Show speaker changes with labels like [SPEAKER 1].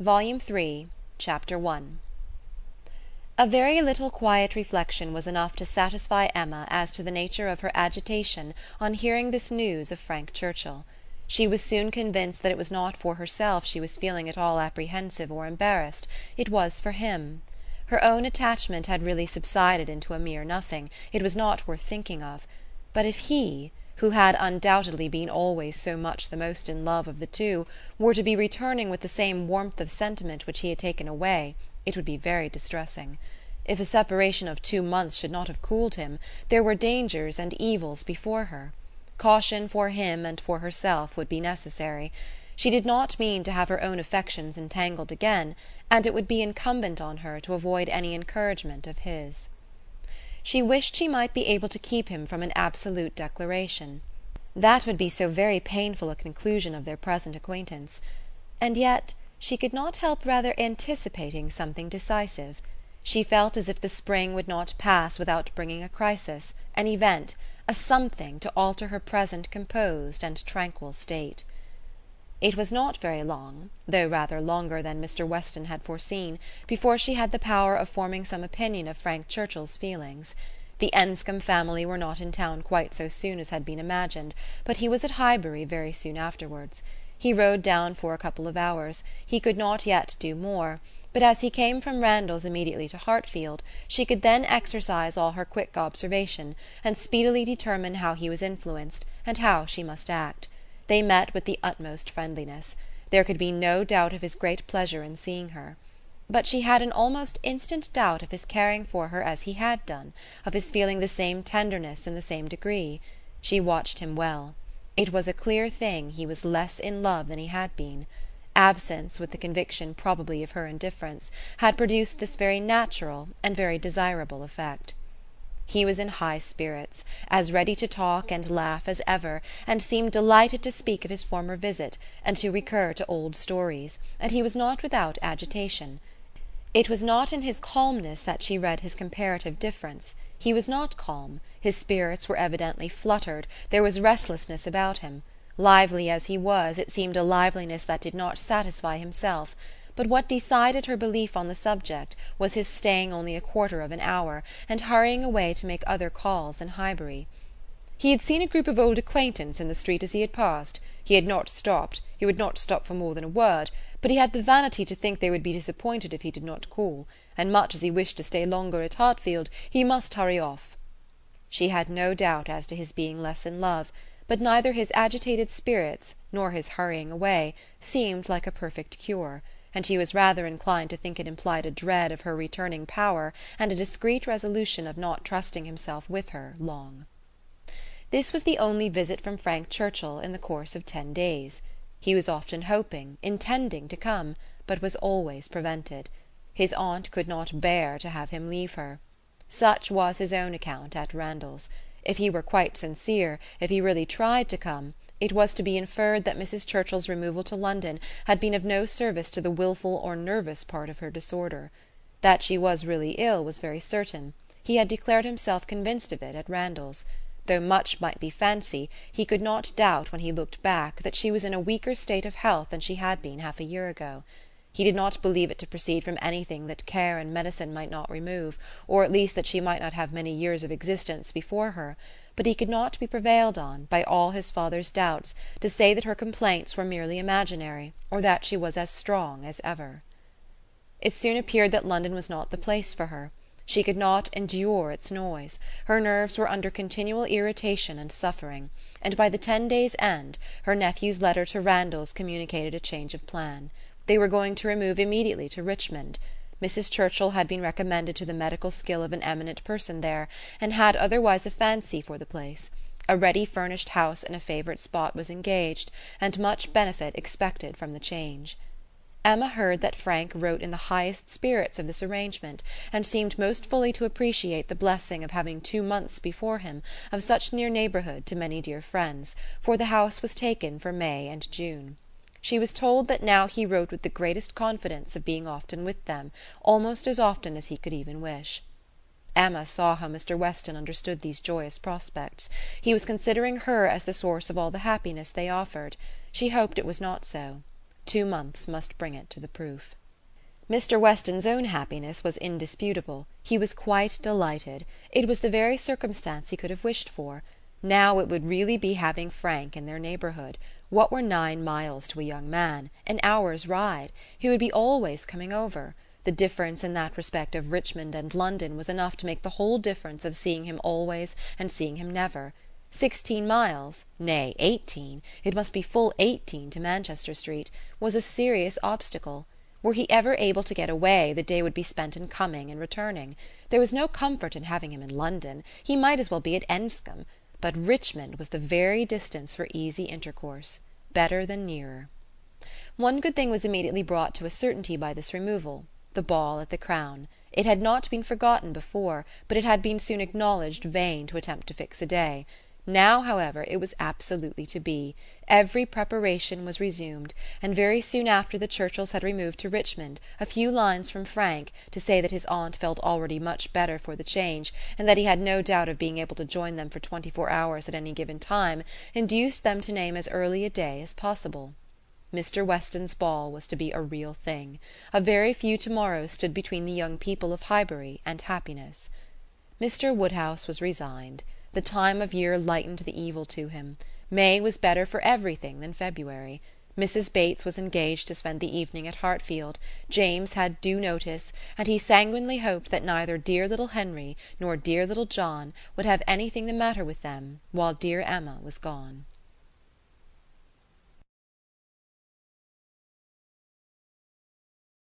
[SPEAKER 1] Volume Three, Chapter I A very little quiet reflection was enough to satisfy Emma as to the nature of her agitation on hearing this news of Frank Churchill. She was soon convinced that it was not for herself she was feeling at all apprehensive or embarrassed; it was for him. Her own attachment had really subsided into a mere nothing; it was not worth thinking of; but if he who had undoubtedly been always so much the most in love of the two were to be returning with the same warmth of sentiment which he had taken away, it would be very distressing. If a separation of two months should not have cooled him, there were dangers and evils before her. Caution for him and for herself would be necessary. She did not mean to have her own affections entangled again, and it would be incumbent on her to avoid any encouragement of his. She wished she might be able to keep him from an absolute declaration. That would be so very painful a conclusion of their present acquaintance. And yet she could not help rather anticipating something decisive. She felt as if the spring would not pass without bringing a crisis, an event, a something to alter her present composed and tranquil state. It was not very long, though rather longer than Mr. Weston had foreseen, before she had the power of forming some opinion of Frank Churchill's feelings. The Enscombe family were not in town quite so soon as had been imagined, but he was at Highbury very soon afterwards. He rode down for a couple of hours; he could not yet do more, but as he came from Randalls immediately to Hartfield she could then exercise all her quick observation, and speedily determine how he was influenced, and how she must act. They met with the utmost friendliness. There could be no doubt of his great pleasure in seeing her. But she had an almost instant doubt of his caring for her as he had done, of his feeling the same tenderness in the same degree. She watched him well. It was a clear thing he was less in love than he had been. Absence, with the conviction probably of her indifference, had produced this very natural and very desirable effect. He was in high spirits, as ready to talk and laugh as ever, and seemed delighted to speak of his former visit, and to recur to old stories, and he was not without agitation. It was not in his calmness that she read his comparative difference; he was not calm, his spirits were evidently fluttered, there was restlessness about him; lively as he was, it seemed a liveliness that did not satisfy himself but what decided her belief on the subject was his staying only a quarter of an hour, and hurrying away to make other calls in Highbury. He had seen a group of old acquaintance in the street as he had passed; he had not stopped, he would not stop for more than a word, but he had the vanity to think they would be disappointed if he did not call, and much as he wished to stay longer at Hartfield, he must hurry off. She had no doubt as to his being less in love, but neither his agitated spirits, nor his hurrying away, seemed like a perfect cure and she was rather inclined to think it implied a dread of her returning power and a discreet resolution of not trusting himself with her long. This was the only visit from Frank Churchill in the course of ten days. He was often hoping, intending to come, but was always prevented. His aunt could not bear to have him leave her. Such was his own account at Randalls. If he were quite sincere, if he really tried to come it was to be inferred that Mrs. Churchill's removal to London had been of no service to the wilful or nervous part of her disorder. That she was really ill was very certain; he had declared himself convinced of it at Randalls. Though much might be fancy, he could not doubt, when he looked back, that she was in a weaker state of health than she had been half a year ago. He did not believe it to proceed from anything that care and medicine might not remove, or at least that she might not have many years of existence before her but he could not be prevailed on, by all his father's doubts, to say that her complaints were merely imaginary, or that she was as strong as ever. It soon appeared that London was not the place for her. She could not endure its noise; her nerves were under continual irritation and suffering; and by the ten days' end her nephew's letter to Randalls communicated a change of plan. They were going to remove immediately to Richmond. Mrs. Churchill had been recommended to the medical skill of an eminent person there, and had otherwise a fancy for the place; a ready furnished house in a favourite spot was engaged, and much benefit expected from the change. Emma heard that Frank wrote in the highest spirits of this arrangement, and seemed most fully to appreciate the blessing of having two months before him of such near neighbourhood to many dear friends, for the house was taken for May and June. She was told that now he wrote with the greatest confidence of being often with them, almost as often as he could even wish. Emma saw how Mr. Weston understood these joyous prospects. He was considering her as the source of all the happiness they offered. She hoped it was not so. Two months must bring it to the proof. Mr. Weston's own happiness was indisputable. He was quite delighted. It was the very circumstance he could have wished for. Now it would really be having Frank in their neighbourhood. What were nine miles to a young man? An hour's ride. He would be always coming over. The difference in that respect of Richmond and London was enough to make the whole difference of seeing him always and seeing him never. Sixteen miles nay, eighteen it must be full eighteen to Manchester Street was a serious obstacle. Were he ever able to get away, the day would be spent in coming and returning. There was no comfort in having him in London. He might as well be at Enscombe. But Richmond was the very distance for easy intercourse. Better than nearer. One good thing was immediately brought to a certainty by this removal the ball at the Crown. It had not been forgotten before, but it had been soon acknowledged vain to attempt to fix a day. Now, however, it was absolutely to be; every preparation was resumed, and very soon after the Churchills had removed to Richmond a few lines from Frank, to say that his aunt felt already much better for the change, and that he had no doubt of being able to join them for twenty four hours at any given time, induced them to name as early a day as possible. Mr. Weston's ball was to be a real thing. A very few to morrows stood between the young people of Highbury and happiness. Mr. Woodhouse was resigned. The time of year lightened the evil to him. May was better for everything than February. Mrs. Bates was engaged to spend the evening at Hartfield, James had due notice, and he sanguinely hoped that neither dear little Henry nor dear little John would have anything the matter with them while dear Emma was gone.